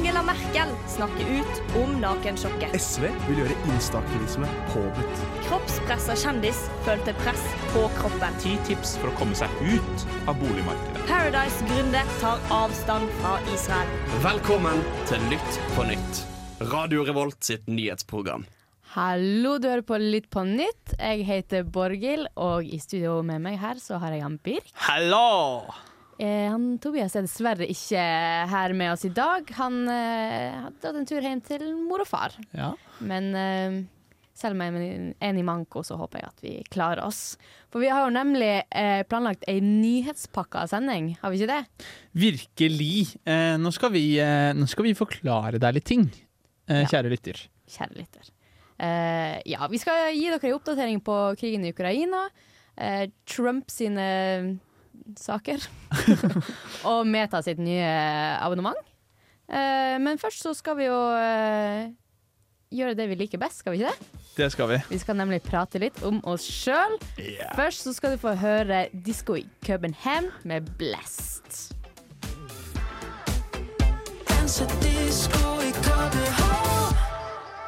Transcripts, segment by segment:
Angela Merkel snakker ut om nakensjokket. SV vil gjøre instaktivisme påbudt. Kroppspressa kjendis følte press på kroppen. Ti tips for å komme seg ut av boligmarkedet. Paradise-gründer tar avstand fra Israel. Velkommen til Lytt på nytt. Radio Revolt sitt nyhetsprogram. Hallo, du hører på Litt på nytt. Jeg heter Borghild, og i studio med meg her så har jeg han Birk. Hallo! Eh, han Tobias er dessverre ikke her med oss i dag. Han eh, hadde dratt en tur hjem til mor og far. Ja. Men eh, selv om jeg er en i manko, så håper jeg at vi klarer oss. For vi har jo nemlig eh, planlagt ei nyhetspakka sending, har vi ikke det? Virkelig. Eh, nå, skal vi, eh, nå skal vi forklare deg litt ting, eh, Ja. kjære lytter. Kjære lytter. Eh, ja, vi skal gi dere ei oppdatering på krigen i Ukraina. eh, Trump sine saker. og Meta sitt nye abonnement. Eh, men først så skal vi jo eh, gjøre det vi liker best, skal vi ikke det? Det skal vi. Vi skal nemlig prate litt om oss sjøl. Først så skal du få høre Disko i København med Blast.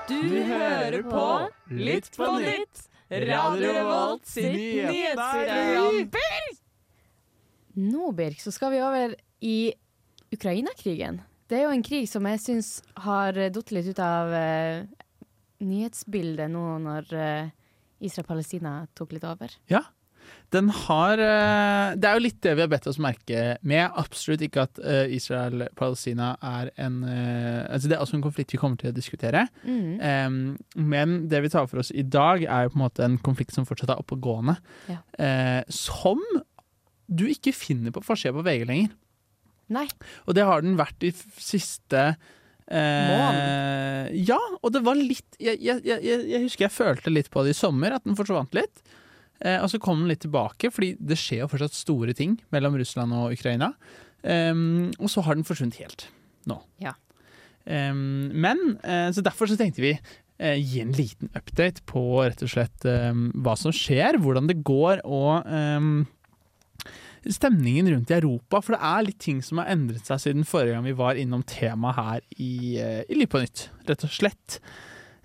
Du hører på Litt på nytt, Radio Revolt sitt nyhetsprogram. Nå, Birk, så skal vi over i Ukraina-krigen. Det er jo en krig som jeg syns har datt litt ut av uh, nyhetsbildet nå når uh, Israel-Palestina tok litt over. Ja. Den har uh, Det er jo litt det vi har bedt oss merke med. Absolutt ikke at Israel-Palestina er en Altså Det er også en konflikt vi kommer til å diskutere. Mm. Um, men det vi tar for oss i dag, er jo på en måte en konflikt som fortsatt er oppegående. Ja. Som du ikke finner på forsida på VG lenger. Nei. Og det har den vært i siste eh, Ja, og det var litt jeg, jeg, jeg, jeg husker jeg følte litt på det i sommer, at den forsvant litt. Eh, og så kom den litt tilbake, fordi det skjer jo fortsatt store ting mellom Russland og Ukraina. Eh, og så har den forsvunnet helt nå. Ja. Em, men eh, så derfor så tenkte vi eh, gi en liten update på rett og slett em, hva som skjer, hvordan det går og em, stemningen rundt i Europa. For det er litt ting som har endret seg siden forrige gang vi var innom temaet her i, eh, i Liv på nytt, rett og slett.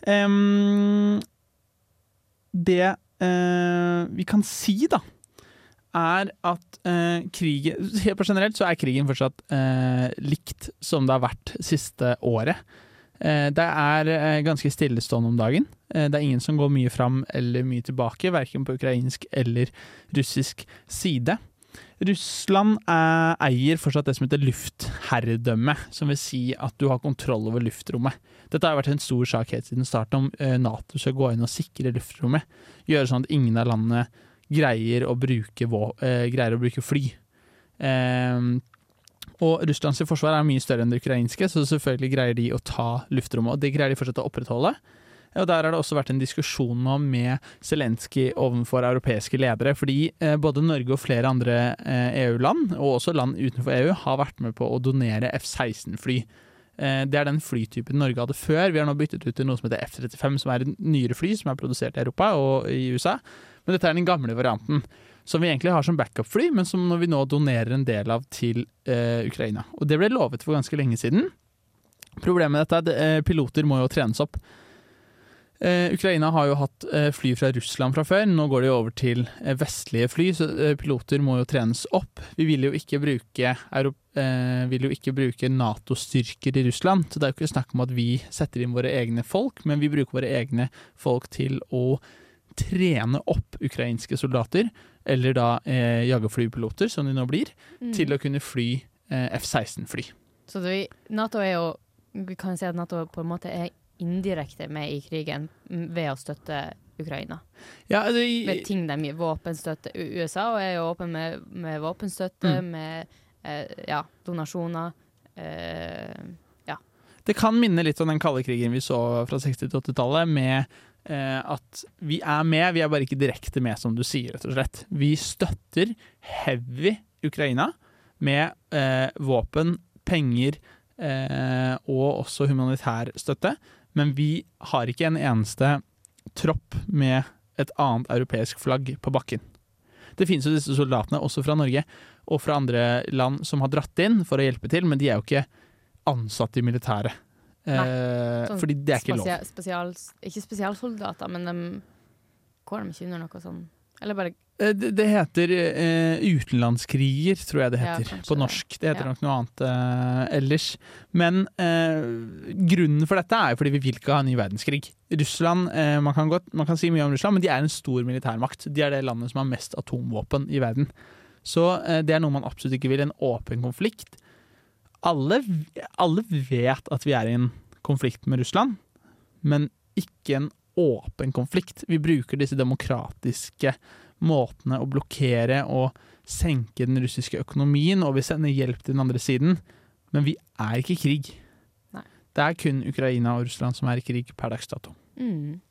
Um, det uh, vi kan si, da, er at uh, krigen Helt generelt så er krigen fortsatt uh, likt som det har vært siste året. Det er ganske stillestående om dagen. Det er ingen som går mye fram eller mye tilbake, verken på ukrainsk eller russisk side. Russland eh, eier fortsatt det som heter luftherredømme, som vil si at du har kontroll over luftrommet. Dette har vært en stor sak helt siden starten om eh, Nato skal gå inn og sikre luftrommet. Gjøre sånn at ingen av landene greier å bruke, eh, greier å bruke fly. Eh, og Russlands forsvar er mye større enn det ukrainske, så selvfølgelig greier de å ta luftrommet. Og det greier de fortsatt å opprettholde. Og Der har det også vært en diskusjon nå med Zelenskyj overfor europeiske ledere. Fordi eh, både Norge og flere andre eh, EU-land, og også land utenfor EU, har vært med på å donere F-16-fly. Eh, det er den flytypen Norge hadde før. Vi har nå byttet ut til noe som heter F-35, som er et nyere fly som er produsert i Europa og i USA. Men dette er den gamle varianten. Som vi egentlig har som backup-fly, men som vi nå donerer en del av til eh, Ukraina. Og det ble lovet for ganske lenge siden. Problemet med dette er at piloter må jo trenes opp. Eh, Ukraina har jo hatt eh, fly fra Russland fra før. Nå går de over til eh, vestlige fly, så piloter må jo trenes opp. Vi vil jo ikke bruke, eh, bruke Nato-styrker i Russland, så det er jo ikke snakk om at vi setter inn våre egne folk, men vi bruker våre egne folk til å trene opp ukrainske soldater, eller da eh, jagerflypiloter, som de nå blir, Mm. til å kunne fly eh, F-16-fly. Så det, Nato er jo Vi kan si at Nato på en måte er indirekte med i krigen ved å støtte Ukraina. Ja, altså, i- Med ting de gir våpenstøtte. USA er jo åpen med, med våpenstøtte, Mm. med eh, ja, donasjoner. Eh, Det kan minne litt om den kalde krigen vi så fra 60- til 80-tallet, med eh, at vi er med, vi er bare ikke direkte med, som du sier, rett og slett. Vi støtter heavy Ukraina med eh, våpen, penger eh, og også humanitær støtte, men vi har ikke en eneste tropp med et annet europeisk flagg på bakken. Det finnes jo disse soldatene, også fra Norge og fra andre land, som har dratt inn for å hjelpe til, men de er jo ikke ansatte i militæret. Nei, Sånn fordi det er ikke lov. Spesial, ikke spesialsoldater, men de går de ikke under noe sånn Eller bare Eh, Det, det heter uh, utenlandskriger, tror jeg det heter ja, på norsk. Det heter Ja. nok noe annet uh, ellers. Men uh, grunnen for dette er jo fordi vi vil ikke ha en ny verdenskrig. Russland, eh, man, kan godt, man kan si mye om Russland, men de er en stor militærmakt. De er det landet som har mest atomvåpen i verden. Så eh, det er noe man absolutt ikke vil. En åpen konflikt. Alle, alle vet at vi er i en konflikt med Russland, men ikke en åpen konflikt. Vi bruker disse demokratiske måtene å blokkere og senke den russiske økonomien, og vi sender hjelp til den andre siden. Men vi er ikke i krig. Nei. Det er kun Ukraina og Russland som er i krig per dags dato. mm.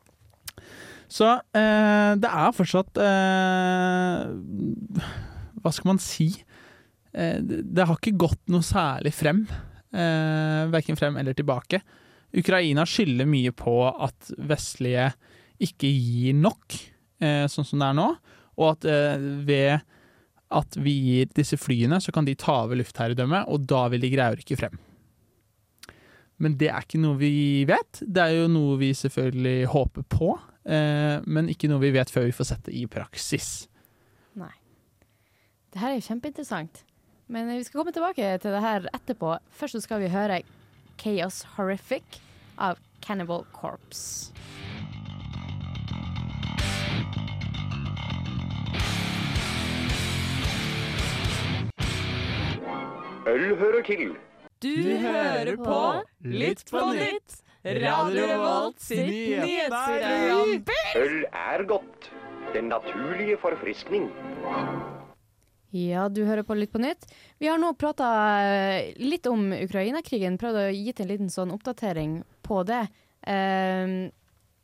Så eh, det er fortsatt eh, Hva skal man si? Eh, det, har ikke gått noe særlig frem. Eh, verken frem eller tilbake. Ukraina skylder mye på at vestlige ikke gir nok, eh, sånn som det er nå. Og at eh, ved at vi gir disse flyene, så kan de ta over luftherredømmet, og da vil de greie å rykke frem. Men det er ikke noe vi vet. Det er jo noe vi selvfølgelig håper på, eh, men ikke noe vi vet før vi får sett det i praksis. Nei. Det her er jo kjempeinteressant. Men vi skal komme tilbake til det her etterpå. Først så skal vi høre Chaos Horrific av Cannibal Corpse. Øl hører til. Du hører på Litt på nytt, Radio Revolt sitt nyhetsprogram. Øl er godt. Den naturlige forfriskning. Ja, du hører på Litt på nytt. Vi har nå prata litt om Ukraina-krigen, prøvd å gi til en liten sånn oppdatering på det. Ehm,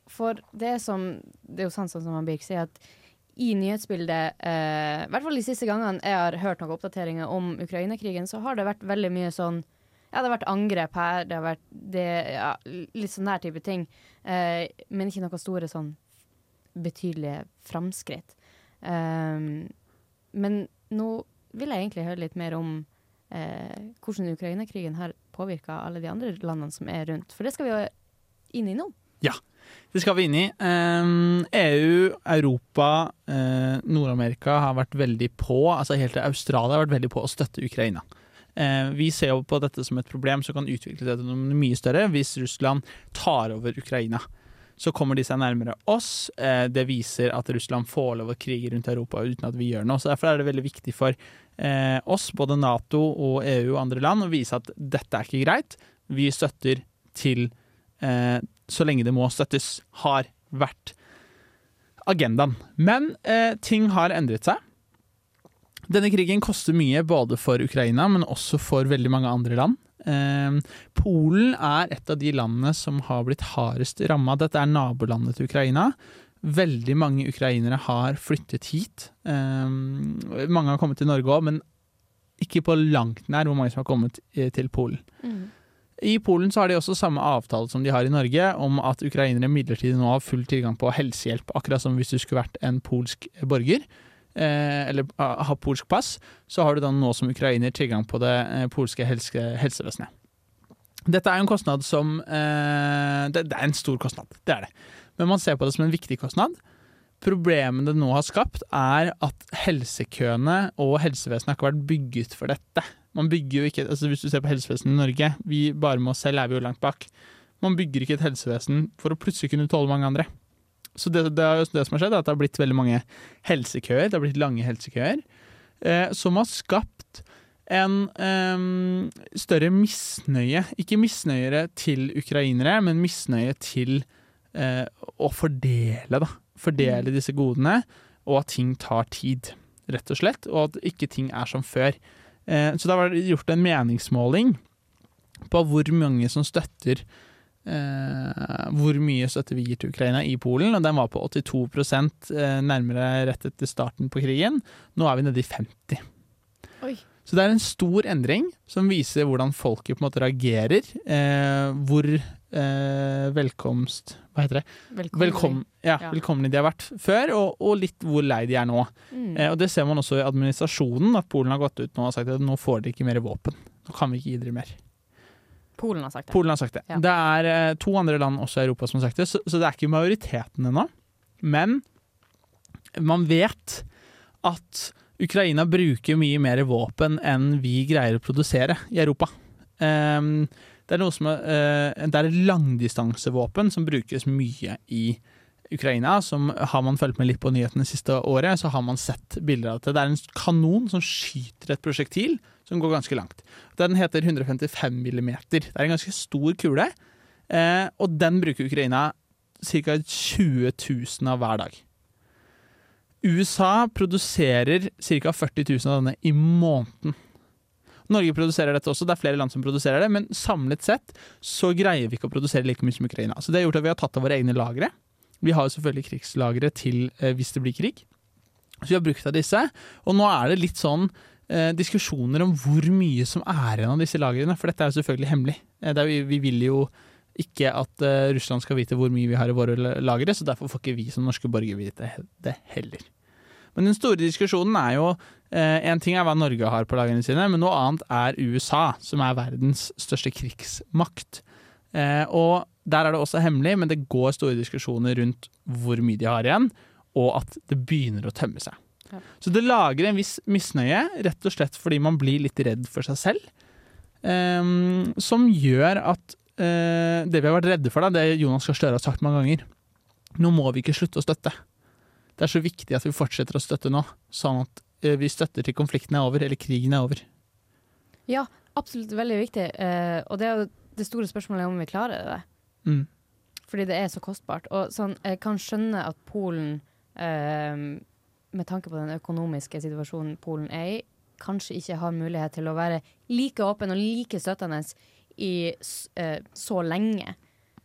for det som Det er jo sant sånn som Birk sier, at i nyhetsbildet, eh, i hvert fall de siste gangene jeg har hørt noen oppdateringer om Ukraina-krigen, så har det vært veldig mye sånn Ja, det har vært angrep her, det har vært det, ja, litt sånn der type ting. Eh, men ikke noe store sånn betydelige framskritt. Eh, men nå vil jeg egentlig høre litt mer om eh, hvordan Ukraina-krigen har påvirka alle de andre landene som er rundt. For det skal vi jo inn i nå. Det skal vi inn i. EU, Europa, eh, Nord-Amerika har vært veldig på, altså helt til Australia har vært veldig på å støtte Ukraina. Eh, vi ser jo på dette som et problem som kan utvikle seg til noe mye større hvis Russland tar over Ukraina. Så kommer de seg nærmere oss. Eh, det viser at Russland får lov å krige rundt Europa uten at vi gjør noe. Så Derfor er det veldig viktig for eh, oss, både Nato og EU og andre land, å vise at dette er ikke greit. Vi støtter til eh, så lenge det må støttes, har vært agendaen. Men eh, ting har endret seg. Denne krigen koster mye både for Ukraina, men også for veldig mange andre land. Eh, Polen er et av de landene som har blitt hardest ramma. Dette er nabolandet til Ukraina. Veldig mange ukrainere har flyttet hit. Eh, mange har kommet til Norge òg, men ikke på langt nær hvor mange som har kommet eh, til Polen. I Polen så har de også samme avtale som de har i Norge, om at ukrainere midlertidig nå har full tilgang på helsehjelp, akkurat som hvis du skulle vært en polsk borger. Eh, eller ha har polsk pass, så har du da nå som ukrainer tilgang på det eh, polske helse, helsevesenet. Dette er jo en kostnad som eh, det, det er en stor kostnad, det er det. Men man ser på det som en viktig kostnad. Problemet det nå har skapt, er at helsekøene og helsevesenet har ikke vært bygget for dette. Man bygger jo ikke, altså Hvis du ser på helsevesenet i Norge, vi bare med oss selv er vi jo langt bak. Man bygger ikke et helsevesen for å plutselig kunne tåle mange andre. Så det, det er jo det som har skjedd, er at det har blitt veldig mange helsekøer. Det har blitt lange helsekøer. Eh, som har skapt en eh, større misnøye. Ikke misnøyere til ukrainere, men misnøye til eh, å fordele, da. Fordele disse godene, og at ting tar tid, rett og slett. Og at ikke ting er som før. Eh, så da var det gjort en meningsmåling på hvor mange som støtter eh, hvor mye støtte vi gir til Ukraina i Polen, og den var på 82 eh, nærmere rett etter starten på krigen. Nå er vi nede i 50 Oi. Så det er en stor endring som viser hvordan folket på en måte reagerer. Eh, hvor eh, velkomst Hva heter det? Velkommen. Velkom, ja, Ja. velkomne de har vært før, og, og litt hvor lei de er nå. Mm. Eh, og Det ser man også i administrasjonen, at Polen har gått ut nå og sagt at nå får dere ikke mer våpen. Nå kan vi ikke gi dere mer. Polen har sagt det. Polen har sagt det. Ja. Det er eh, to andre land også i Europa som har sagt det, så, så det er ikke majoriteten ennå. Men man vet at Ukraina bruker mye mer våpen enn vi greier å produsere i Europa. Ehm, det er noe som er, eh, det er langdistansevåpen som brukes mye i Ukraina. Som har man fulgt med litt på nyhetene siste året, så har man sett bilder av det. Det er en kanon som skyter et prosjektil som går ganske langt. Den heter 155 millimeter. Det er en ganske stor kule, eh, og den bruker Ukraina ca. 20 000 av hver dag. USA produserer ca. 40 000 av denne i måneden. Norge produserer dette også, det er flere land som produserer det, men samlet sett så greier vi ikke å produsere like mye som Ukraina. Så det har gjort at vi har tatt av våre egne lagre. Vi har jo selvfølgelig krigslagre til eh, hvis det blir krig. Så vi har brukt av disse, og nå er det litt sånn eh, diskusjoner om hvor mye som er igjen av disse lagrene, for dette er jo selvfølgelig hemmelig. Eh, vi, vi vil jo ikke at eh, Russland skal vite hvor mye vi har i våre lagre, så derfor får ikke vi som norske borgere vite det heller. Men den store diskusjonen er jo En ting er hva Norge har på lagrene sine, men noe annet er USA, som er verdens største krigsmakt. Eh, og der er det også hemmelig, men det går store diskusjoner rundt hvor mye de har igjen, og at det begynner å tømme seg. Ja. Så det lager en viss misnøye, rett og slett fordi man blir litt redd for seg selv. Um, som gjør at uh, det vi har vært redde for, da, det Jonas Gahr Støre har sagt mange ganger Nå må vi ikke slutte å støtte. Det er så viktig at vi fortsetter å støtte nå, sånn at eh, vi støtter til konflikten er over, eller krigen er over. Ja, absolutt veldig viktig. Eh, og det er jo det store spørsmålet er om vi klarer det. Mm. Fordi det er så kostbart. Og sånn, jeg kan skjønne at Polen, eh, med tanke på den økonomiske situasjonen Polen er i, kanskje ikke har mulighet til å være like åpen og like støttende i så lenge.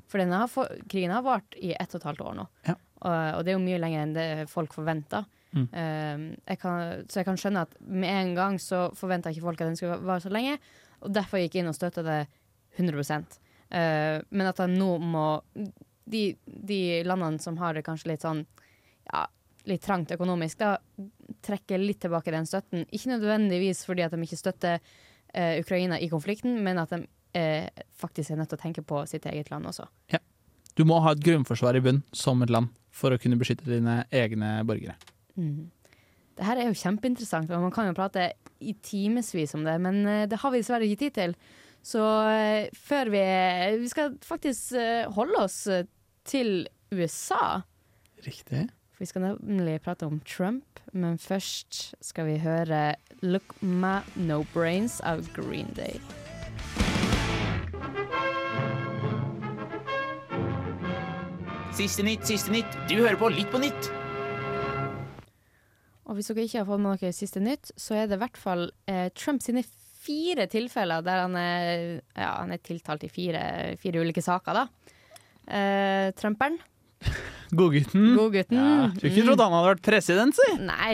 For denne krigen har vart i ett og et halvt år nå. Ja. Og, og det er jo mye lenger enn det folk forventer. Mm. Eh, jeg kan, så jeg kan skjønne at med en gang så forventa ikke folk at den skulle vare så lenge, og derfor gikk jeg inn og støtta det 100 Eh, Men at de nå må de, de landene som har det kanskje litt sånn ja, litt trangt økonomisk, da trekker litt tilbake den støtten. Ikke nødvendigvis fordi at de ikke støtter eh, Ukraina i konflikten, men at de eh, faktisk er nødt til å tenke på sitt eget land også. Ja. Du må ha et grunnforsvar i bunn som et land for å kunne beskytte dine egne borgere. Mm. Det her er jo kjempeinteressant, og man kan jo prate i timevis om det, men eh, det har vi dessverre ikke tid til. Så eh, før vi Vi skal faktisk eh, holde oss eh, til USA. Riktig. For vi skal nemlig prate om Trump, men først skal vi høre 'Look My No Brains' av Green Day. Siste nytt, siste nytt. Du hører på Litt på nytt. Og hvis dere ikke har fått med dere siste nytt, så er det i hvert fall eh, Trump sine fire tilfeller der han er, ja, han er tiltalt i fire, fire ulike saker, da. Eh, Trumperen. Godgutten. Godgutten. Ja, skulle ikke trodde han hadde vært president, si. Nei.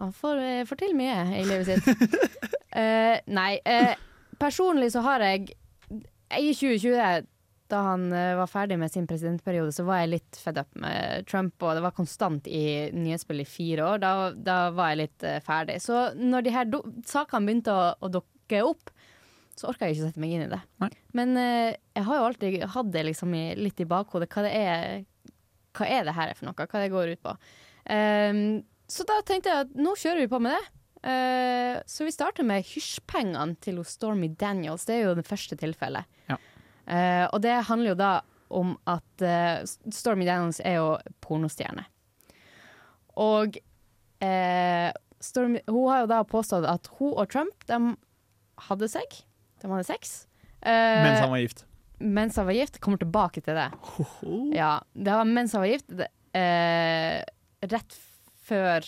Han får, eh, får til mye i livet sitt. Eh, nei, eh, personlig så har jeg I 2020, da han eh, var ferdig med sin presidentperiode, så var jeg litt fed up med Trump, og det var konstant i nyhetsspill i fire år. Da, da var jeg litt eh, ferdig. Så når de her sakene begynte å, å dukke opp, så orka jeg ikke sette meg inn i det. Nei. Men uh, jeg har jo alltid hatt det liksom i, litt i bakhodet. Hva det er hva er det her for noe? Hva det går ut på? Um, så da tenkte jeg at nå kjører vi på med det. Uh, så vi starter med hysjpengene til Stormy Daniels. Det er jo det første tilfellet. Ja. Eh, og det handler jo da om at uh, Stormy Daniels er jo pornostjerne. Og uh, Stormy, hun har jo da påstått at hun og Trump de hadde seg. De hadde sex. Mens han var gift. mens han var gift. Kommer tilbake til det. Ja, det var mens han var gift. Rett før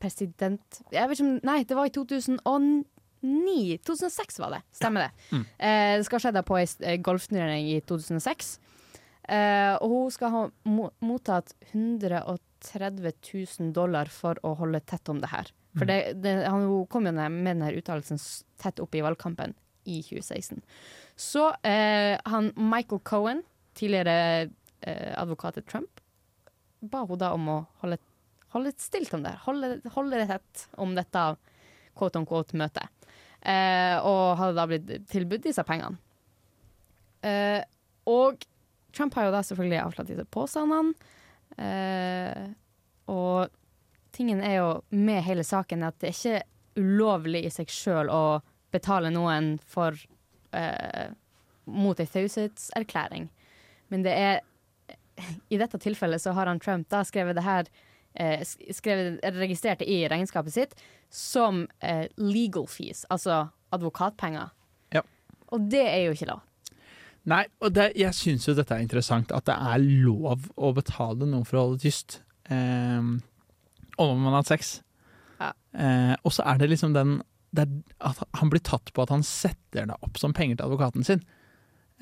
president Jeg vet ikke om Nei, det var i 2009. 2006 var det. Stemmer det. Mm. Eh, det skal ha skjedd på ei eh, golfturnering i 2006. Eh, og hun skal ha mo mottatt 130 000 dollar for å holde tett om det her. For det, det, han, hun kom jo med denne uttalelsen tett opp i valgkampen i 2016. Så eh, han Michael Cohen, tidligere eh, advokat til Trump, ba hun da om å holde, holde stilt om det. her, Holde, holde det tett om dette quote on quote møtet. Eh, og hadde da blitt tilbudt disse pengene. Eh, og Trump har jo da selvfølgelig avslått disse påstandene. Eh, og tingen er jo med hele saken at det er ikke ulovlig i seg sjøl å betale noen for eh, mot ei taushetserklæring. Men det er I dette tilfellet så har han Trump da skrevet det her eh, skrevet, registrerte i regnskapet sitt som eh, legal fees, altså advokatpenger. Ja. Og det er jo ikke lov. Nei, og det, jeg syns jo dette er interessant, at det er lov å betale noen for å holde tyst. Eh, om man har hatt sex. Ja. Eh, og så er det liksom den det er, at Han blir tatt på at han setter det opp som penger til advokaten sin.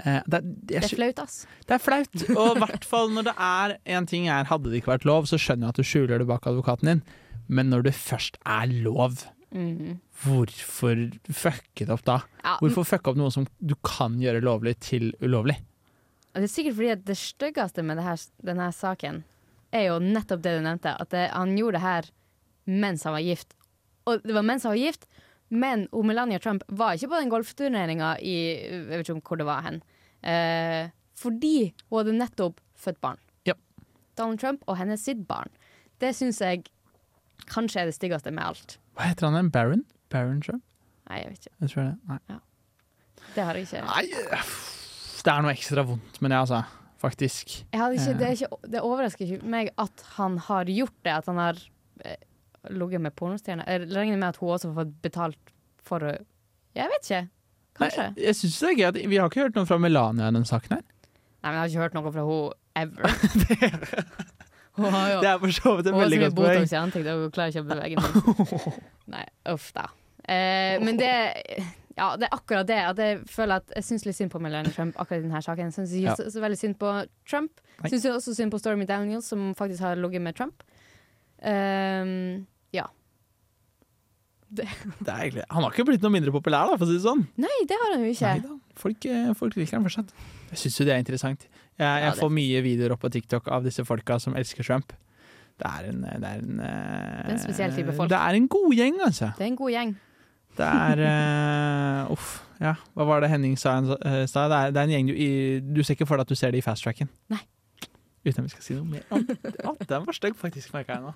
Eh, det, er- Det er flaut, ass. det er flaut. Og i hvert fall når det er en ting er Hadde det ikke vært lov, så skjønner jeg at du skjuler det bak advokaten din. Men når det først er lov, mm. hvorfor fucke det opp da? Ja, Hvorfor fucke opp noe som du kan gjøre lovlig, til ulovlig? Det er sikkert fordi det styggeste med det her, denne saken er jo nettopp det du nevnte. At det, han gjorde det her mens han var gift. Og det var mens han var gift, men Melania Trump var ikke på den golfturneringa i Jeg vet ikke om hvor det var hen. Eh, fordi hun hadde nettopp født barn. Ja. Donald Trump og hennes sitt barn. Det syns jeg kanskje er det styggeste med alt. Hva heter han igjen? Baron? Baron Trump? Nei, jeg vet ikke. Jeg tror det. Nei. Det har jeg ikke. Nei, det er noe ekstra vondt med det, altså. Faktisk. Ikke, Eh. det, er ikke, det overrasker ikke meg at han har gjort det, at han har eh, ligget med pornostjerner. Jeg regner med at hun også har fått betalt for å Jeg vet ikke. Kanskje. Nei, jeg synes det er gøy Vi har ikke hørt noe fra Melania i den saken her. Nei, men jeg har ikke hørt noe fra ever. hun har jo Det er for så vidt et hun har så veldig mye godt. Botox i ansiktet, hun klarer ikke å bevege den. Nei, uff da. Eh, men det ja, det er akkurat det. At jeg føler at jeg syns litt synd på Melania Trump akkurat i denne saken. Jeg syns Ja. så, så veldig synd på Trump. Syns også synd på Stormy Daniels, som faktisk har ligget med Trump. Um, Det er egentlig, han har ikke blitt noe mindre populær, da, for å si det sånn. Nei, det har han jo ikke. Folk, eh, folk liker han fortsatt. Jeg syns jo det er interessant. Jeg, jeg det- får mye videoer opp på TikTok av disse folka som elsker Trump. Det er en, det er en, eh, Det er en spesiell type folk. Det er en god gjeng, altså. Det er en god gjeng. Det er uh, Uff. Ja, hva var det Henning sa i stad? Det, er- det er en gjeng du, i, du ser ikke for deg at du ser det i fast-tracken. Nei. Uten at vi skal si noe mer. Å, den var stygg, faktisk, merka jeg nå.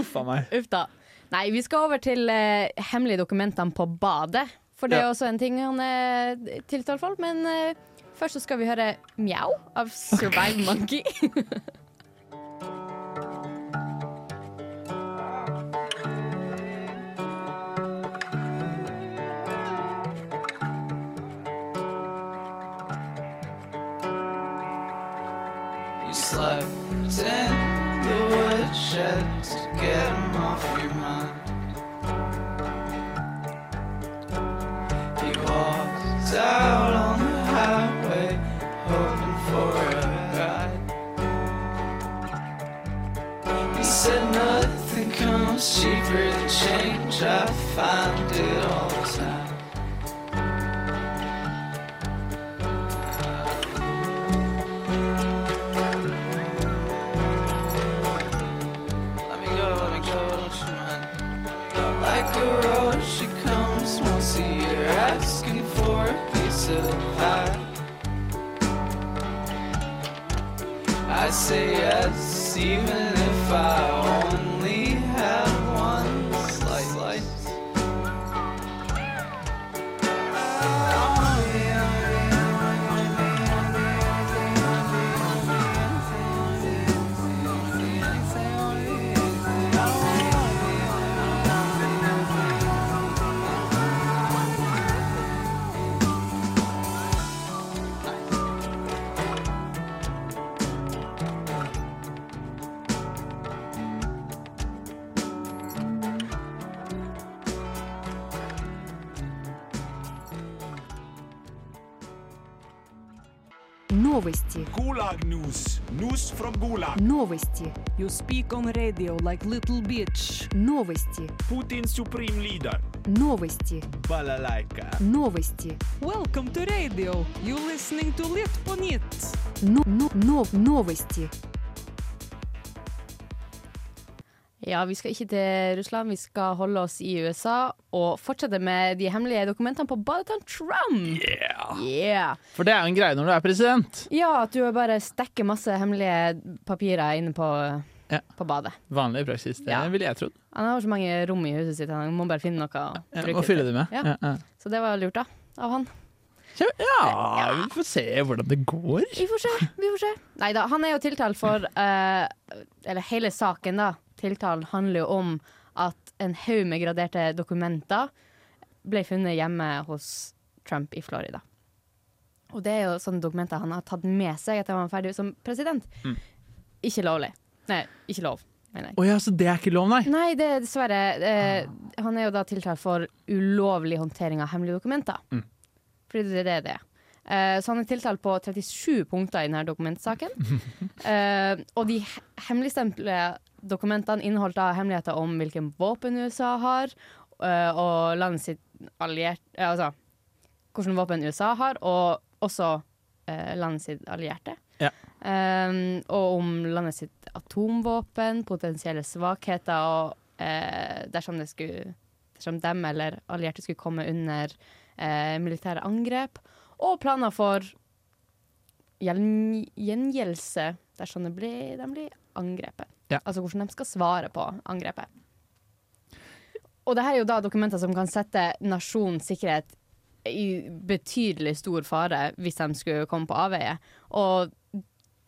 Uff a meg. Uff da. Nei, vi skal over til eh, hemmelige dokumentene på badet. For det er også en ting han er tiltalt for. Men eh, først så skal vi høre Mjau av Survive Monkey. You slept in the woodshed to out on the highway, hoping for a ride. He said nothing comes cheaper than change. I find Новости. You speak on radio like little bitch. Новости. Putin's supreme leader. Новости. Balalaika. Новости. Welcome to radio. You listening to Lit på nytt. Но, но, но, новости. Ja, vi skal ikke til Russland, vi skal holde oss i USA og fortsette med de hemmelige dokumentene på badet Trump. Yeah. Yeah. For det er jo en greie når du er president. Ja, at du bare stekker masse hemmelige papirer inne på, Ja. på badet. Vanlig praksis, det Ja. ville jeg trodd. Han har så mange rom i huset sitt, han må bare finne noe å Ja, trykke Må fylle det med. Ja. Ja, ja. Så det var lurt, da. Av han. Ja, vi får se hvordan det går. Vi får se. vi får se Nei da, han er jo tiltalt for uh, Eller hele saken, da. Tiltalen handler jo om at en haug med graderte dokumenter ble funnet hjemme hos Trump i Florida. Og det er jo sånne dokumenter han har tatt med seg etter han var ferdig som president. Mm. Ikke lovlig. Nei, ikke lov. Å ja, så det er ikke lov, nei? Nei, det er dessverre eh, Han er jo da tiltalt for ulovlig håndtering av hemmelige dokumenter. Mm. Fordi det er det det er. Eh, så han er tiltalt på 37 punkter i denne dokumentsaken. Eh, og de he- hemmeligstemplede dokumentene inneholdt da hemmeligheter om hvilken våpen USA har, eh, og landet sitt alliert... eh, altså hvilke våpen USA har, og også eh, landet sitt allierte. Ja. Um, og om landet sitt atomvåpen, potensielle svakheter, og uh, dersom det skulle Dersom dem eller allierte skulle komme under uh, militære angrep, og planer for gjen- gjengjeldelse dersom det blir, de blir angrepet. Ja. Altså hvordan de skal svare på angrepet. Og det her er jo da dokumenter som kan sette nasjonens sikkerhet i betydelig stor fare hvis de skulle komme på avveie. Og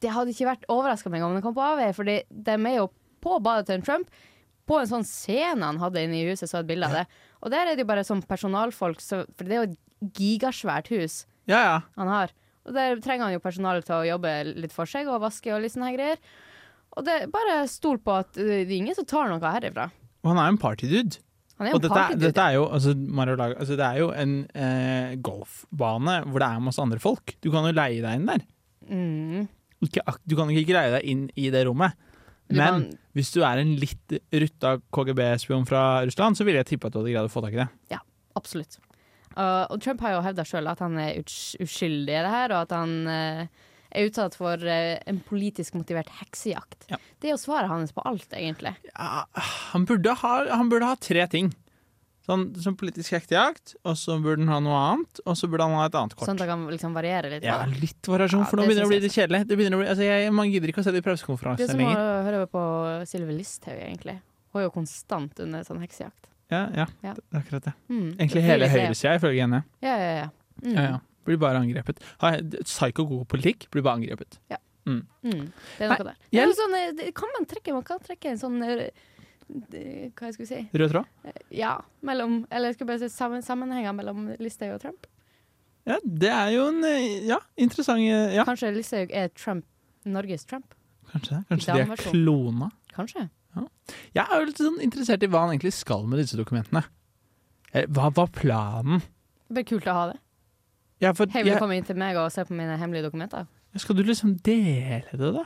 det hadde ikke vært overraska meg om de kom på avveie, for de er jo på badet til Trump. På en sånn scene han hadde inne i huset, så et bilde av det. Og der er det jo bare sånn personalfolk, så, for det er jo et gigasvært hus Ja, ja. han har. Og der trenger han jo personale til å jobbe litt for seg og vaske og litt sånne greier. Og det, bare stol på at uh, det er ingen som tar noe herifra. Og han er jo en partydude. Han er jo Og en dette, partydude. dette er jo, altså, altså, det er jo en eh, golfbane hvor det er masse andre folk. Du kan jo leie deg inn der. Mm. Ikke, du kan ikke leie deg inn i det rommet. Du Men kan- hvis du er en litt rutta KGB-spion fra Russland, så ville jeg tippe at du hadde greid å få tak i det. Ja, absolutt. Uh, og Trump har jo hevda sjøl at han er uskyldig i det her, og at han uh, er utsatt for uh, en politisk motivert heksejakt. Ja. Det er jo svaret hans på alt, egentlig. Han burde ha, han burde ha tre ting. Sånn, som politisk hektejakt, og så burde han ha noe annet, og så burde han ha et annet kort. Sånn at det kan liksom variere litt. Ja, litt variasjon, Ja, for nå begynner det å bli litt kjedelig. Det begynner å bli, altså jeg, man gidder ikke å se de Det er som å høre på Sylvi Listhaug, egentlig. Hun er jo konstant under sånn heksejakt. Ja, ja, Ja. det er akkurat det. Mm. Egentlig Det hele høyresida, ifølge henne. Ja, ja, ja. Mm. Ja, ja. Blir bare angrepet. Psycho god politikk blir bare angrepet. Mm. Det er Nei, noe der. Det er sånn, eh, det kan man trekke Man kan trekke en sånn eh, Hva jeg skulle si? Rød tråd? Ja, mellom Eller jeg skal bare si sammen, sammenhenger mellom Listhaug og Trump. Ja, det er jo en eh, ja, interessant eh, Ja, Kanskje Listhaug er Trump, Norges Trump? kanskje det. Kanskje de er klona. Kanskje. Jeg er jo litt sånn interessert i hva han egentlig skal med disse dokumentene. Eh, Hva var planen? Det blir kult å ha det. Ja, for Hei, vil du jeg, komme inn til meg og se på mine hemmelige dokumenter? skal du liksom dele det, da?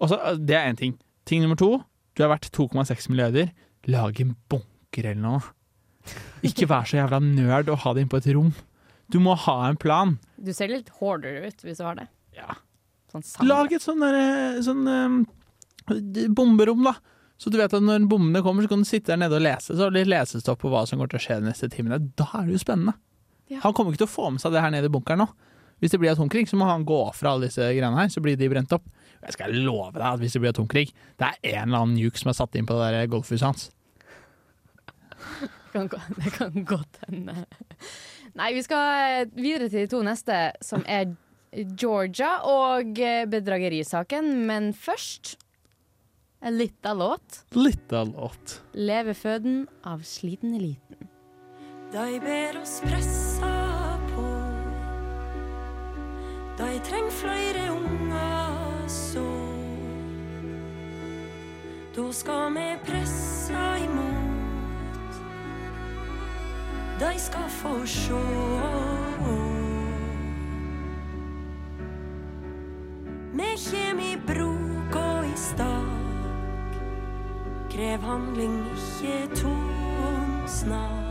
Også, eh, Det er én ting. Ting nummer to. Du er verdt 2,6 milliarder. Lag en bunker eller noe. Ikke vær så jævla nerd og ha det inn på et rom. Du må ha en plan. Du ser litt hoarder ut hvis du har det. Ja. Sånn. Lag et sånn derre sånn um, bomberom, da. Så du vet at når bommene kommer, så kan du sitte der nede og lese. Så har du litt lesestopp på hva som kommer til å skje de neste timene. Da er det jo spennende. Ja. Han kommer ikke til å få med seg det her nede i bunkeren nå. Hvis det blir atomkrig, så må han gå fra alle disse greiene her, så blir de brent opp. Jeg skal love deg at hvis det blir atomkrig, det er en eller annen nuke som er satt inn på det der golfhuset hans. Det kan, det kan godt hende. Nei, vi skal videre til de to neste, som er Georgia og bedragerisaken. Men først en lita låt. Litt av låt. 'Leveføden av sliten eliten'. De ber oss pressa på. Dei treng flere ungar så. Da skal vi pressa imot. Dei skal få sjå. Vi kjem i brok og i stak. Krev handling, ikke tom snakk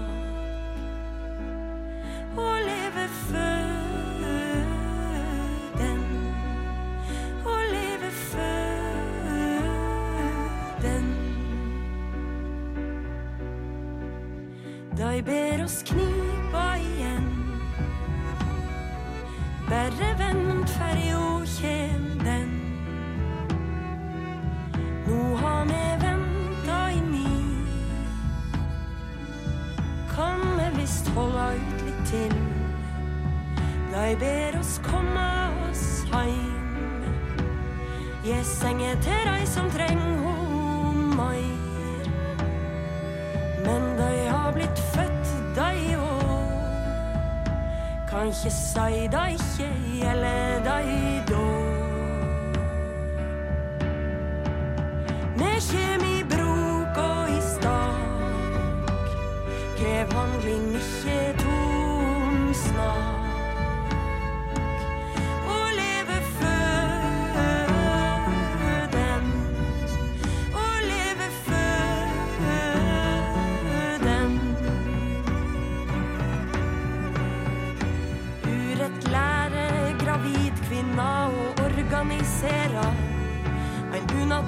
Dei ber oss knipa igjen. Berre vent, ferja kjem den. No har me venta i ni. Kan me visst holda ut til. De ber oss komme oss heim. Gi senge til dei som treng ho meir. Men dei har blitt født, dei òg. Kan ikke si de ikke gjelder dei da.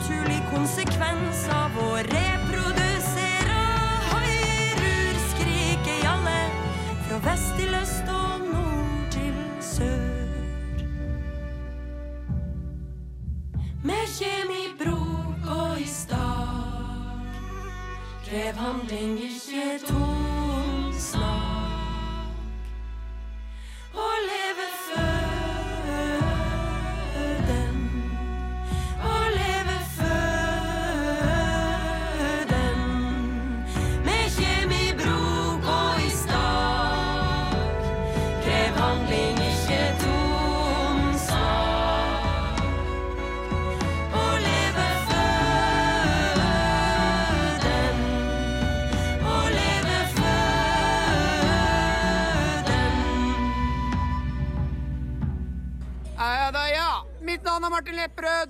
En unaturlig konsekvens av å reprodusere. Høyrur skriker i alle, fra vest til øst og nord til sør. Med kjemibrok i brok og i stak. Krev handling, ikke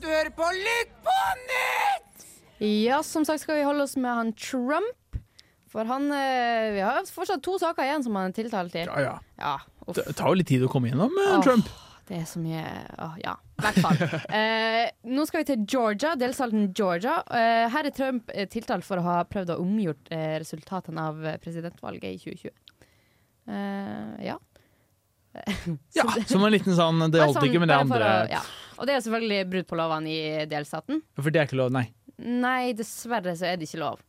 Du hører på Lytt på nytt! Ja, som sagt skal vi holde oss med han Trump. For han eh, Vi har fortsatt to saker igjen som han er tiltalt i. Ja, ja. Ja, uff. Det tar jo litt tid å komme gjennom eh, Åh, Trump. Det er så mye åh, Ja, i hvert fall. Eh, nå skal vi til Georgia, delstaten Georgia. Eh, her er Trump eh, tiltalt for å ha prøvd å omgjort eh, resultatene av eh, presidentvalget i 2020. Eh, ja. Ja, som en liten sånn Det Bare holdt sånn, ikke med det bare for andre. Å, ja. Og det er selvfølgelig brudd på lovene i delstaten. For det er ikke lov, nei. Nei, dessverre så er det ikke lov.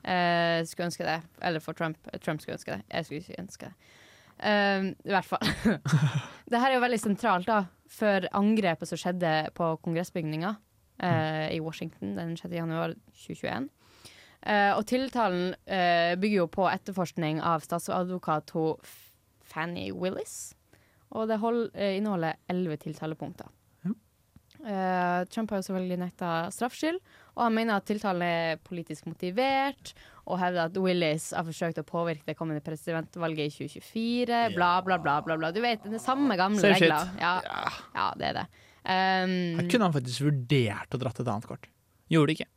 Eh, skulle ønske det. Eller for Trump. Trump skulle ønske det. Jeg skulle ikke ønske det. Uh, I hvert fall. det her er jo veldig sentralt da for angrepet som skjedde på kongressbygninga uh, i Washington den 6. januar 2021. Uh, og tiltalen eh, bygger jo på etterforskning av statsadvokat Fanny Willis. Og det hold, eh, inneholder elleve tiltalepunkter. Eh, Trump har jo selvfølgelig nekta straffskyld, og han mener at tiltalen er politisk motivert, og hevder at Willis har forsøkt å påvirke det kommende presidentvalget i 2024, bla, bla, bla. bla, bla. Du vet, det samme gamle Same regler. Ja, ja, det er det. Um, Her kunne han faktisk vurdert å dratt et annet kort. Gjorde det ikke.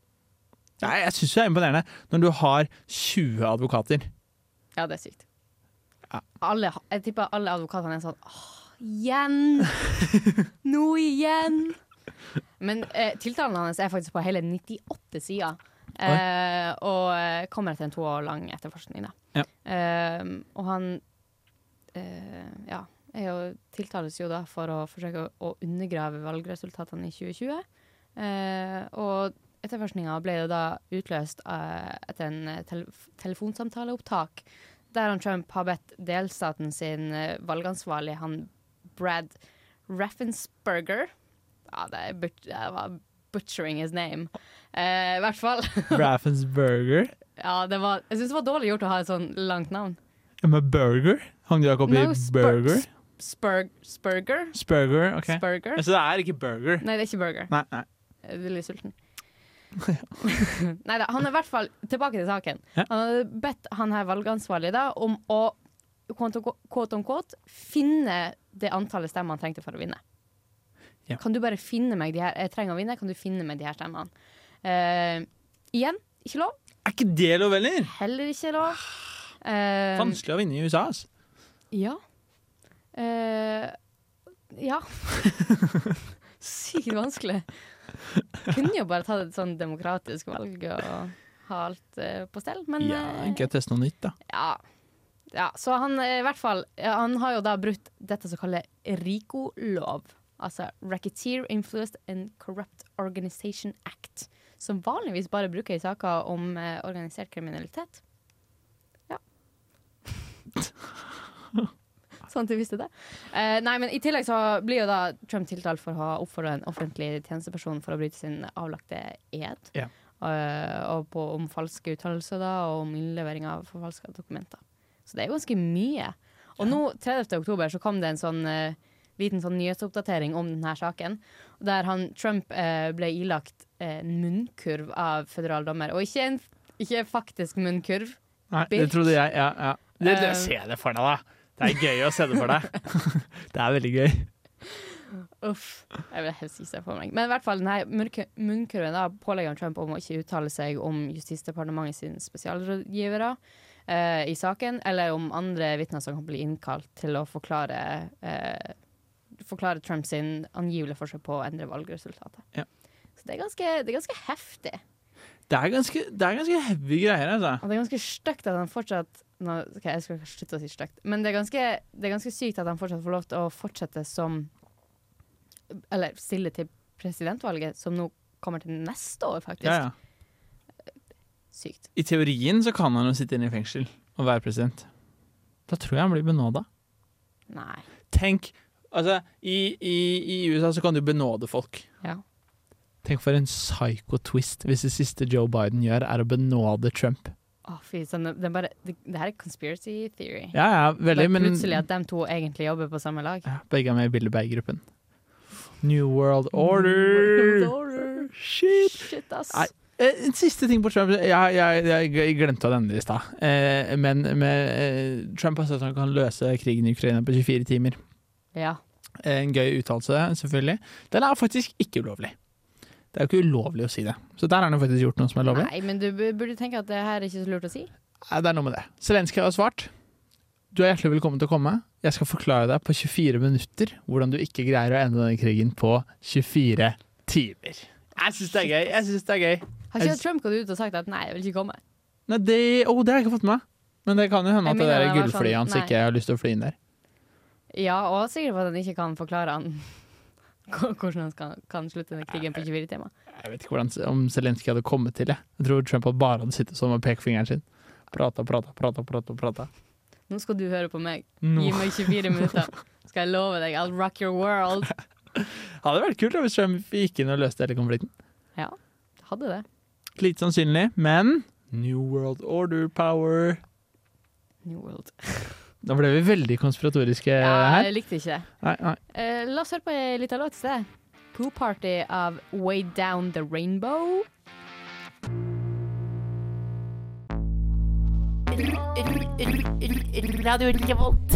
Nei, jeg syns det er imponerende når du har 20 advokater. ja, det er sykt. Ja. Alle, jeg tipper alle advokatene er sånn Åh, igjen! Nå igjen! Men eh, tiltalen hans er faktisk på hele 98 sider. Eh, og eh, kommer etter en to år lang etterforskning, da. Ja. Eh, og han eh, ja, er jo, tiltales jo da for å forsøke å, undergrave valgresultatene i 2020. Eh, og etterforskninga ble jo da utløst etter en eh, tel telefonsamtaleopptak der han Trump har bedt delstaten sin valgansvarlig, han Brad Raffensperger Ja, det, er but det var butchering his name. Eh, I hvert fall. Raffensburger. ja, det var, jeg syns det var dårlig gjort å ha et sånn langt navn. Med burger? Hang du deg opp i No, burger? Spurg, spurger? Spurger, ok. Spurger? Så det er ikke burger? Nei, det er ikke burger. Nei, nei. Jeg er veldig sulten. Nei da, han er i hvert fall tilbake til saken. Ja. Han hadde bedt han her valgansvarlig da om å quote quote on quote, finne det antallet stemmer han trengte for å vinne. Ja. Kan du bare finne meg de her Jeg trenger å vinne, kan du finne meg de her stemmene? Uh, igjen, ikke lov. Er ikke det lov heller? Heller ikke lov. Uh, Vanskelig å vinne i USA, altså. ja. Uh, ja. Sykt vanskelig. Kunne jo bare tatt et sånn demokratisk valg og ha alt uh, på stell, men Ja, eh, ikke teste noe nytt, da. ja. Ja, så han eh, i hvert fall Han har jo da brutt dette som kalles RICO-lov. Altså Racketeer Influenced and Corrupt Organization Act. Som vanligvis bare bruker i saker om eh, organisert kriminalitet. Ja. sånn at du visste det. Eh, nei, men I tillegg så blir jo da Trump tiltalt for å ha oppfordra en offentlig tjenesteperson for å bryte sin avlagte ed. Ja. Eh, og på, om falske uttalelser da, og om innlevering av forfalska dokumenter. Så det er jo ganske mye. Og nå, 30. oktober, så kom det en sånn eh, liten sånn nyhetsoppdatering om denne saken. Der han, Trump eh, ble ilagt eh, en munnkurv av føderal dommer. Og ikke en ikke faktisk munnkurv. Nei, det trodde jeg. Ja, ja. Det, det, Eh. se det for deg, da. Det er gøy å se det for deg. det er veldig gøy. Uff. Jeg vil helst ikke se for meg. Men i hvert fall denne munnkurven da, pålegger Trump om å ikke uttale seg om Justisdepartementet sine spesialrådgivere eh, i saken, eller om andre vitner som kan bli innkalt til å forklare eh, Forklare Trump sin angivelige forsøk på å endre valgresultatet. Ja. Så det er, ganske, det er ganske heftig. Det er ganske, det er ganske heavy greier, altså. Og det er ganske stygt at han fortsatt nå, okay, Jeg skal slutte å si stygt, men det er, ganske, det er ganske sykt at han fortsatt får lov til å fortsette som Eller stille til presidentvalget, som nå kommer til neste år, faktisk. Ja, ja. Sykt. I teorien så kan han jo sitte inne i fengsel og være president. Da tror jeg han blir benåda. Nei. Tenk, altså i, i, I USA så kan du benåde folk. Ja. Tenk for en psycho-twist hvis det siste Joe Biden gjør, er å benåde Trump. Å, fy sånn, Det, bare- det, det her er conspiracy theory. Ja, ja, veldig, men Plutselig at de to egentlig jobber på samme lag. ja, begge er med i Billy Bay-gruppen. New World Order! New World Order. Shit! Shit, ass. Nei, eh, En siste ting på Trump. Jeg, jeg, jeg glemte å nevne det i stad. Eh, men med, eh, Trump har sagt at han kan løse krigen i Ukraina på 24 timer. Ja. En gøy uttalelse, selvfølgelig. Den er faktisk ikke ulovlig. Det er jo ikke ulovlig å si det. Så der har det faktisk gjort noe som er lovlig. Nei, men du burde tenke at det her er ikke så lurt å si. Nei, det er noe med det. Zelenskyj har svart. Du er hjertelig velkommen til å komme. Jeg skal forklare deg på 24 minutter hvordan du ikke greier å ende denne krigen på 24 timer. Jeg syns det er gøy. Jeg synes det er gøy. Har ikke Trump gått ut og sagt at nei, jeg vil ikke komme? Nei, det, oh, det har jeg ikke fått med meg. Men det kan jo hende at det det var gullflyet sånn, hans ikke har lyst til å fly inn der. Ja, og sikkert for at han ikke kan forklare han hvordan han kan, kan slutte denne krigen på 24 timer. Jeg vet ikke hvordan, om Zelenskyj hadde kommet til det. Jeg tror Trump bare hadde sittet sånn med pekefingeren sin. Prata, prata, prata, prata. prata. Nå skal du høre på meg. Gi meg 24 minutter, skal jeg love deg. I'll rock your world. Hadde vært kult hvis Trump gikk inn og løste hele konflikten. Ja, hadde det. Lite sannsynlig, men New World Order power. New World. Da ble vi veldig konspiratoriske Ja, her. jeg likte ikke det. Nei, nei. Uh, la oss høre på ei lita låt i sted. Poo Party av Way Down The Rainbow. Radio Revolt.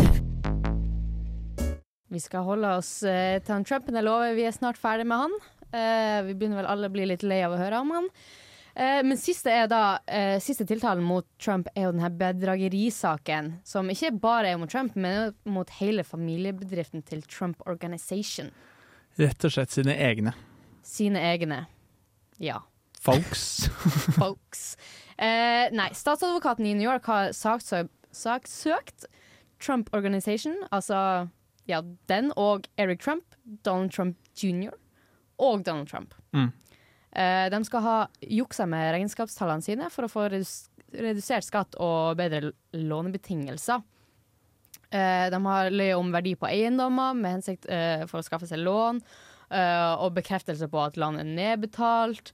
Vi skal holde oss eh, til han Trumpen jeg lover vi er snart ferdig med han. Uh, vi begynner vel alle å bli litt lei av å høre om han. Eh, men siste, da, eh, siste tiltalen mot Trump er jo denne bedragerisaken. Som ikke bare er mot Trump, men mot hele familiebedriften til Trump Organization. Rett og slett sine egne. Sine egne. Ja. Folks. folks. Eh, nei, statsadvokaten i New York har saksøkt, saksøkt Trump Organization, altså ja, den og Eric Trump, Donald Trump jr. og Donald Trump. Mm. Eh, de skal ha juksa med regnskapstallene sine for å få redusert skatt og bedre lånebetingelser. Eh, de har løyet om verdi på eiendommer med hensikt eh, for å skaffe seg lån, og bekreftelse på at landet er nedbetalt.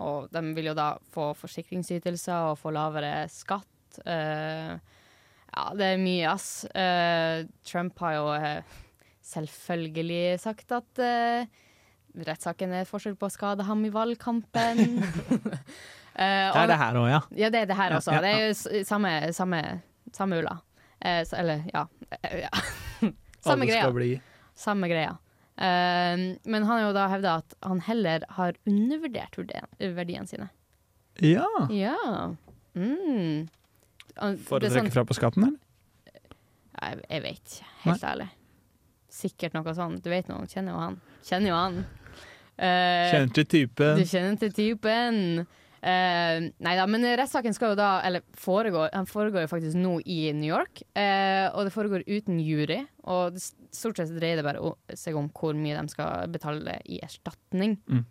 Og de vil jo da få forsikringsytelser og få lavere skatt. Ja, det er mye, ass. Trump har jo selvfølgelig sagt at rettssaken er et forsøk på å skade ham i valgkampen. Eh, Det er det her òg, ja. ja, det er det her Ja, også. ja, Det er jo samme, samme, samme ulla. Eh, eller, ja. Eh, ja. samme Alle greia. bli Samme greia. Eh, men han har jo da hevda at han heller har undervurdert verdiene sine. Ja. Ja. Mm. For å trekke sånn- fra på skatten, eller? Jeg, jeg vet ikke, helt ærlig. Sikkert noe sånt. Du vet noe, kjenner jo han. Kjenner jo han. Eh, Kjenner til typen. Du kjenner til typen. Uh, nei da, men rettssaken skal jo da Eller foregår, den foregår jo faktisk nå i New York. Uh, og det foregår uten jury. Og det, stort sett dreier det bare Å seg om hvor mye de skal betale i erstatning. Mm.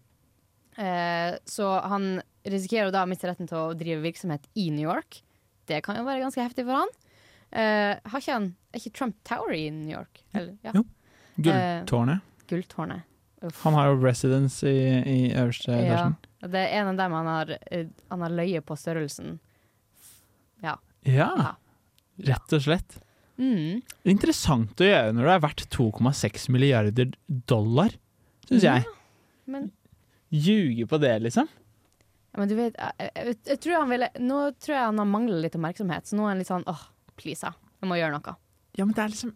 Uh, så han risikerer jo da å miste retten til å drive virksomhet i New York. Det kan jo være ganske heftig for han. Har ikke han Er ikke Trump Tower i New York? Eller, ja. Jo. Gulltårnet. Gulltårnet. Han har jo residence i, i øverste Ja, etasjen. det er en av dem han har, eh, han har løye på størrelsen. Ja. Ja, rett og slett. Mm. Interessant å gjøre når det er verdt 2,6 milliarder dollar, syns Ja, jeg. Men, Ljuge på det, liksom. ja, men du vet, jeg, jeg, jeg tror han ville, nå tror jeg han har manglet litt oppmerksomhet, så nå er han litt sånn åh, please, ja. jeg må gjøre noe. Ja, men det er liksom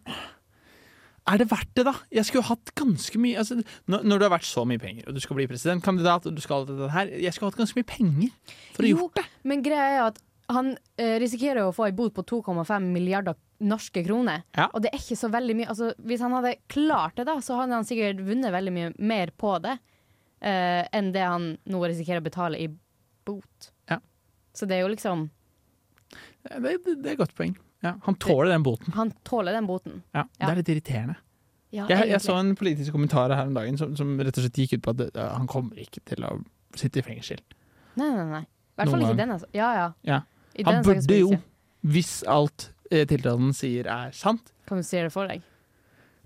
Er det verdt det, da? Jeg skulle hatt ganske mye altså, når, når du har vært så mye penger, og du skal bli presidentkandidat, og du skal det her Jeg skulle hatt ganske mye penger for å Jo, gjort det. Men greia er at han eh, risikerer å få ei bot på 2,5 milliarder norske kroner. Ja. Og det er ikke så veldig mye altså, Hvis han hadde klart det, da, så hadde han sikkert vunnet veldig mye mer på det eh, enn det han nå risikerer å betale i bot. Ja. Så det er jo liksom Det, det, det er et godt poeng. Ja, han tåler den boten. Han tåler den boten. Ja, Det er litt irriterende. Ja, Jeg, jeg så en politisk kommentar her om dagen som, som rett og slett gikk ut på at det, han kommer ikke til å sitte i fengsel. Nei, nei, nei. I hvert fall ikke gang. denne. altså. Ja, ja. Ja. Han burde jo, hvis alt eh, tiltalen sier er sant Kan du si det for deg?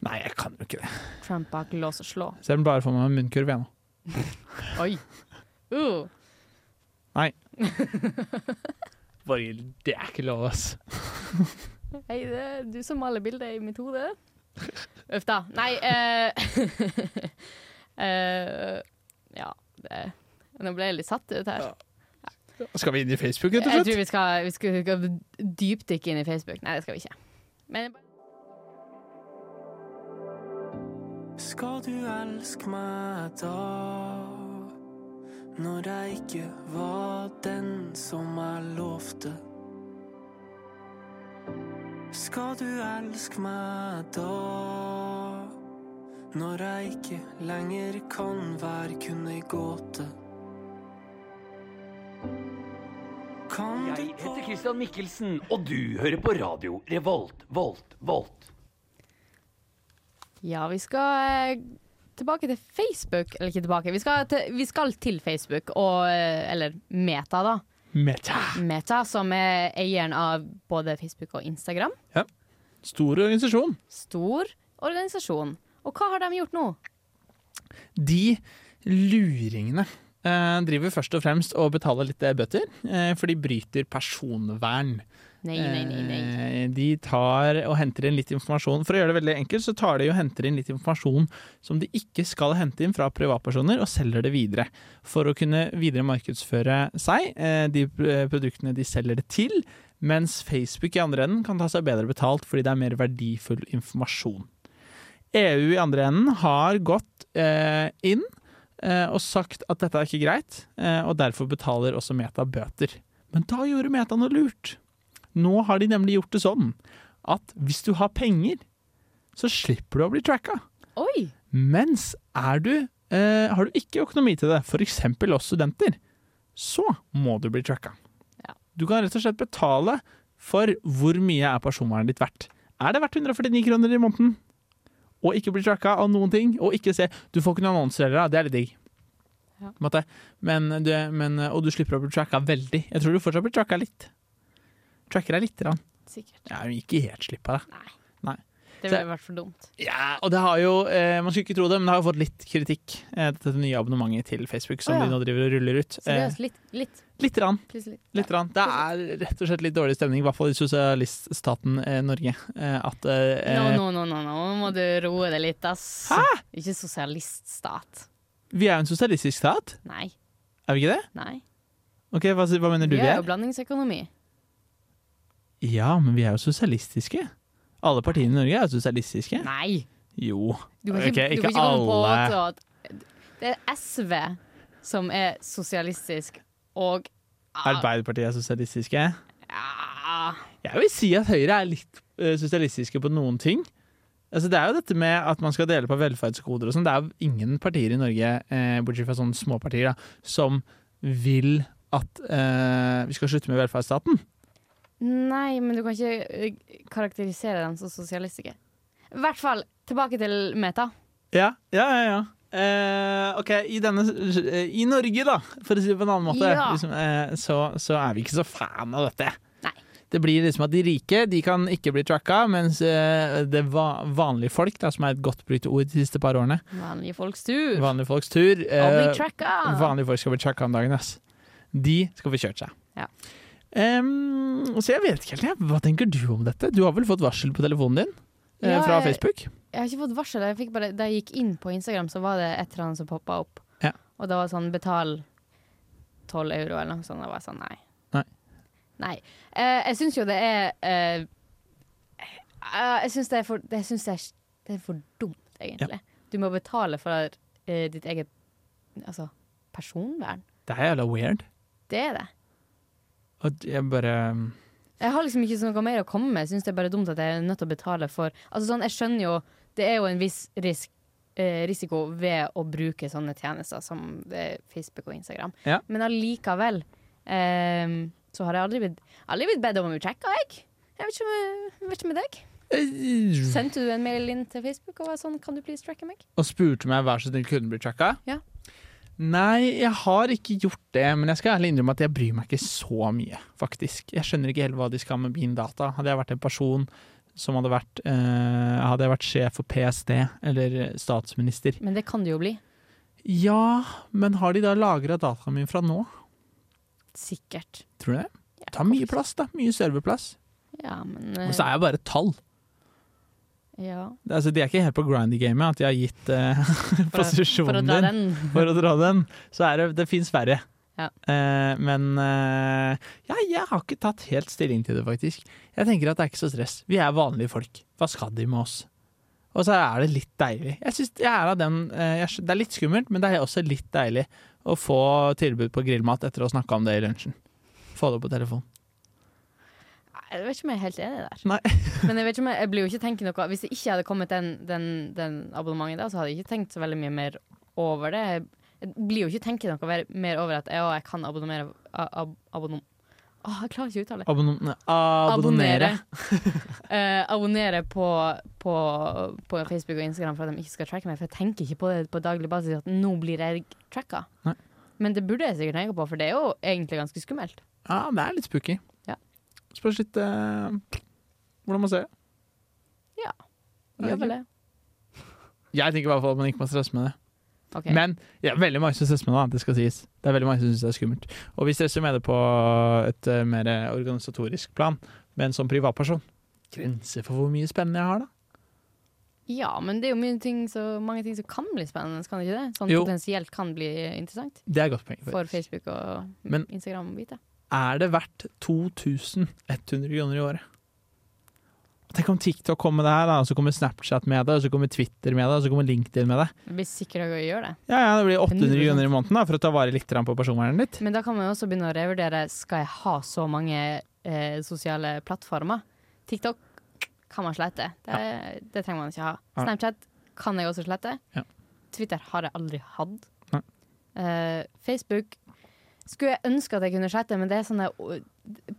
Nei, jeg kan jo ikke det. Trump bak lås og slå. Ser den bare for meg med munnkurv, jeg nå. Oi. Uh. Nei. Borghild, det er ikke lov, ass. Hei, det er du som maler bildet i mitt hode. Uff da. Nei uh, uh, Ja, det Nå ble jeg litt satt ut her. Skal vi inn i Facebook, rett og Jeg tror vi skal, vi skal skal dypdykke inn i Facebook. Nei, det skal vi ikke. Men Skal du elske meg da? Når jeg ikke var den som jeg lovte. Skal du elske meg da? Når jeg ikke lenger kan være kun ei gåte. Kan Jeg heter Christian Mikkelsen, og du hører på radio Revolt, Volt, Volt. ja, vi skal eh, tilbake til Facebook. Eller ikke tilbake, vi skal til, vi skal til Facebook, og, eh, eller Meta, da. Meta. Meta, som er eieren av både Facebook og Instagram. Ja. Stor organisasjon. Stor organisasjon. Og hva har de gjort nå? De luringene driver først og fremst og betaler litt eh, bøter, eh, for de bryter personvern. Nei, nei, nei. nei. Eh, De tar og henter inn litt informasjon. For å gjøre det veldig enkelt, så tar de og henter inn litt informasjon som de ikke skal hente inn fra privatpersoner, og selger det videre. For å kunne videre markedsføre seg, eh, de eh, produktene de selger det til, mens Facebook i andre enden kan ta seg bedre betalt fordi det er mer verdifull informasjon. EU i andre enden har gått eh, inn eh, og sagt at dette er ikke greit, eh, og derfor betaler også Meta bøter. Men da gjorde Meta noe lurt. Nå har de nemlig gjort det sånn at hvis du har penger, så slipper du å bli tracka. Oi! Mens er du, eh, har du ikke økonomi til det, f.eks. oss studenter, så må du bli tracka. Du kan rett og slett betale for hvor mye er personvernet ditt verdt. Er det verdt 149 kroner i måneden? Og ikke bli tracka av noen ting, og ikke se Du får ikke noen annonser heller, det er litt digg. Ja. Men, du, men, og du slipper å bli tracka veldig. Jeg tror du fortsatt blir tracka litt. Tracker deg lite grann. Sikkert. Ja, ikke helt slippe det. Nei. Det ville vært for dumt. Ja, og det har jo, eh, Man skulle ikke tro det, men det har jo fått litt kritikk, eh, dette nye abonnementet til Facebook som oh, ja. de nå driver og ruller ut. Seriøst, Eh, litt. litt. litt rann. Litt rann. Det er rett og slett litt dårlig stemning, i hvert fall i sosialiststaten eh, Norge. Eh, at eh, Nå, nå, nå, nå, må du roe deg litt, ass. Hæ? Ikke sosialiststat. Vi er jo en sosialistisk stat, Nei. er vi ikke det? Nei. Ok, Hva, hva mener du Vi er? vi er? jo blandingsøkonomi. Ja, men vi er jo sosialistiske. Alle partiene i Norge er sosialistiske. Nei. Jo. Du kan ikke, Ok, du kan ikke alle. at det er SV som er sosialistisk, og Arbeiderpartiet er sosialistiske. Ja Jeg vil si at Høyre er litt eh, sosialistiske på noen ting. Altså, det er jo dette med at man skal dele på velferdsgoder og sånn. Det er jo ingen partier i Norge, eh, bortsett fra sånne småpartier, da, som vil at eh, vi skal slutte med velferdsstaten. Nei, men du kan ikke eh, karakterisere dem som sosialistiske. I hvert fall tilbake til Meta. Ja, ja, ja. ja. Eh, ok, i, denne, I Norge, da, for å si det på en annen måte, Ja. liksom, eh, så, så er vi ikke så fan av dette. Det blir liksom at De rike de kan ikke bli tracka, mens eh, det va vanlige folk, da, som er et godt brukt ord de siste par årene Vanlige folks tur. Vanlige folks tur. Eh. Vanlige folk skal bli tracka om dagen. Ass. De skal få kjørt seg. Ja. Em, så jeg vet ikke helt, jeg. hva tenker du om dette? Du har vel fått varsel på telefonen din eh, Ja, fra Facebook? Jeg har ikke fått varsel. Jeg bare, da jeg gikk inn på Instagram, så var det et eller annet som poppa opp. Ja. Og det var sånn betal 12 euro eller noe sånt. Da var sånn nei. Nei. Nei. Uh, jeg syns jo det er uh, Jeg syns det det, det er for dumt, egentlig. Du må betale for ditt eget altså, personvern. Det er jævla weird. Det er det. Og jeg bare Jeg har liksom ikke noe mer å komme med. Jeg syns det er bare dumt at jeg er nødt til å betale for Altså sånn, Jeg skjønner jo Det er jo en viss risk, eh, risiko ved å bruke sånne tjenester som eh, Facebook og Instagram. Ja. Men allikevel eh, så har jeg aldri blitt, aldri blitt bedt om å bli tracka, jeg. Jeg vet ikke med, vet ikke med deg. Eh, Sendte du en mail inn til Facebook og var sånn Kan du please tracke meg? Og spurte meg vær så snill kunne bli tracka? Ja. Nei, jeg har ikke gjort det, men jeg skal ærlig innrømme at jeg bryr meg ikke så mye, faktisk. Jeg skjønner ikke helt hva de skal med min data. Hadde jeg vært en person som hadde vært, eh, hadde jeg vært sjef for PST eller statsminister Men det kan det jo bli. Ja, men har de da lagra dataen min fra nå? Sikkert. Tror du det? Det tar mye plass, da. Mye serverplass. Ja, men Og så er jeg bare tall. Ja. Altså, de er ikke helt på grindy-gamet, at de har gitt eh, For posisjonen for din. den. For å dra den. Så er det, det fins verre. Ja. Eh, men eh, ja, jeg har ikke tatt helt stilling til det, faktisk. Jeg tenker at det er ikke så stress. Vi er vanlige folk. Hva skal de med oss? Og så er det litt deilig. Jeg synes jeg er av den, eh, jeg, Det er litt skummelt, men det er også litt deilig å få tilbud på grillmat etter å ha snakka om det i lunsjen. Få det på telefon. Jeg vet ikke om jeg er helt enig der. Nei. Men jeg, vet ikke om jeg, jeg blir jo ikke tenkt noe Hvis det ikke hadde kommet den, den, den abonnementet da, så hadde jeg ikke tenkt så veldig mye mer over det. Jeg, jeg blir jo ikke tenkt noe mer, over at jeg kan abonnere ab, abonnom... Åh, jeg klarer ikke å uttale det. Abonn abonnere. Eh, abonnere på, på, på Facebook og Instagram for at de ikke skal tracke meg. For jeg tenker ikke på det på daglig basis at nå blir jeg tracka. Nei. Men det burde jeg sikkert tenke på, for det er jo egentlig ganske skummelt. Ja, det er litt spooky. Spørs litt eh, hvordan man ser det. Ja. Gjør vel det. Jeg tenker i hvert fall at man ikke må stresse med det. Okay. Men ja, veldig mange som stresser med det, det skal sies. Det er veldig mange som syns det er skummelt. Og vi stresser med det på et uh, mer organisatorisk plan, med en sånn privatperson. Grenser for hvor mye spennende jeg har, da. Ja, men det er jo ting så, mange ting som kan bli spennende, kan det ikke det? Sånn Jo. potensielt kan bli interessant Det er godt poeng. for Facebook og Men- Instagram vite. Er det verdt 2100 kroner i året? Tenk om TikTok kommer med det her, da, og så kommer Snapchat med det, og så kommer Twitter med det, og så kommer LinkedIn med det. Det blir sikkert å gjøre det. Ja, ja, Det blir 800 100%. kroner i måneden da, for å ta vare litt på personvernet ditt. Men da kan man jo også begynne å revurdere Skal jeg ha så mange eh, sosiale plattformer. TikTok kan man slette. Det, det trenger man ikke ha. Snapchat kan jeg også slette. Ja. Twitter har jeg aldri hatt. Eh, Facebook skulle jeg ønske at jeg kunne chatte, men det er sånne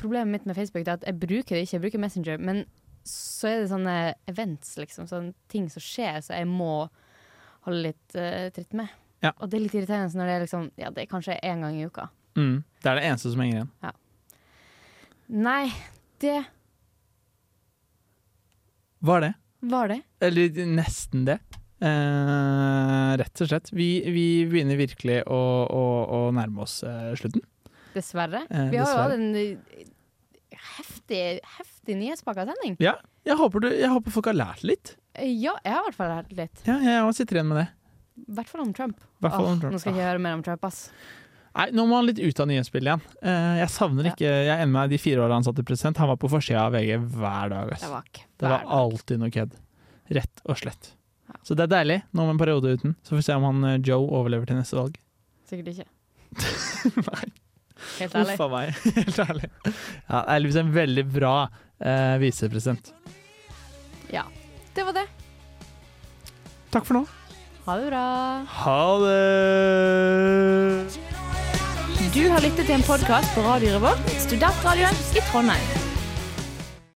problemet mitt med Facebook er at jeg bruker det ikke. Jeg bruker Messenger, men så er det sånne events, liksom. Sånne ting som skjer, så jeg må holde litt uh, tritt med. Ja. Og det er litt irriterende når det er liksom Ja, det er kanskje én gang i uka. Mm. Det er det eneste som henger igjen. Ja. Nei, det Hva er det? var det. Eller nesten det. Eh, rett og slett. Vi, vi begynner virkelig å, å, å nærme oss eh, slutten. Dessverre. Eh, Vi har jo hatt en eh, heftig, heftig nyhetspakka sending. Ja, jeg håper, du, jeg håper folk har lært litt. Eh, Ja, jeg har i hvert fall lært litt. Ja, jeg sitter igjen med det. I hvert fall om Trump. Åh, om Trump. Nå skal jeg ikke høre mer om Trump, ass. Nei, nå må han litt ut av nyhetsbildet igjen. Eh, jeg savner ikke Jeg ender med de fire årene han satt i president. Han var på forsida av VG hver dag. ass. Det var ikke Det var alltid noe kødd. Rett og slett. Så det er deilig, nå med en periode uten. Så får vi se om han eh, Joe overlever til neste valg. Sikkert ikke. Nei. Helt ærlig. Uff a meg. Helt ærlig. Ja, Elvis er en veldig bra eh, visepresident. Ja. Det var det. Takk for nå. Ha det bra. Ha det! Du har lyttet til en podkast på Radio Revolt, studentradioen i Trondheim.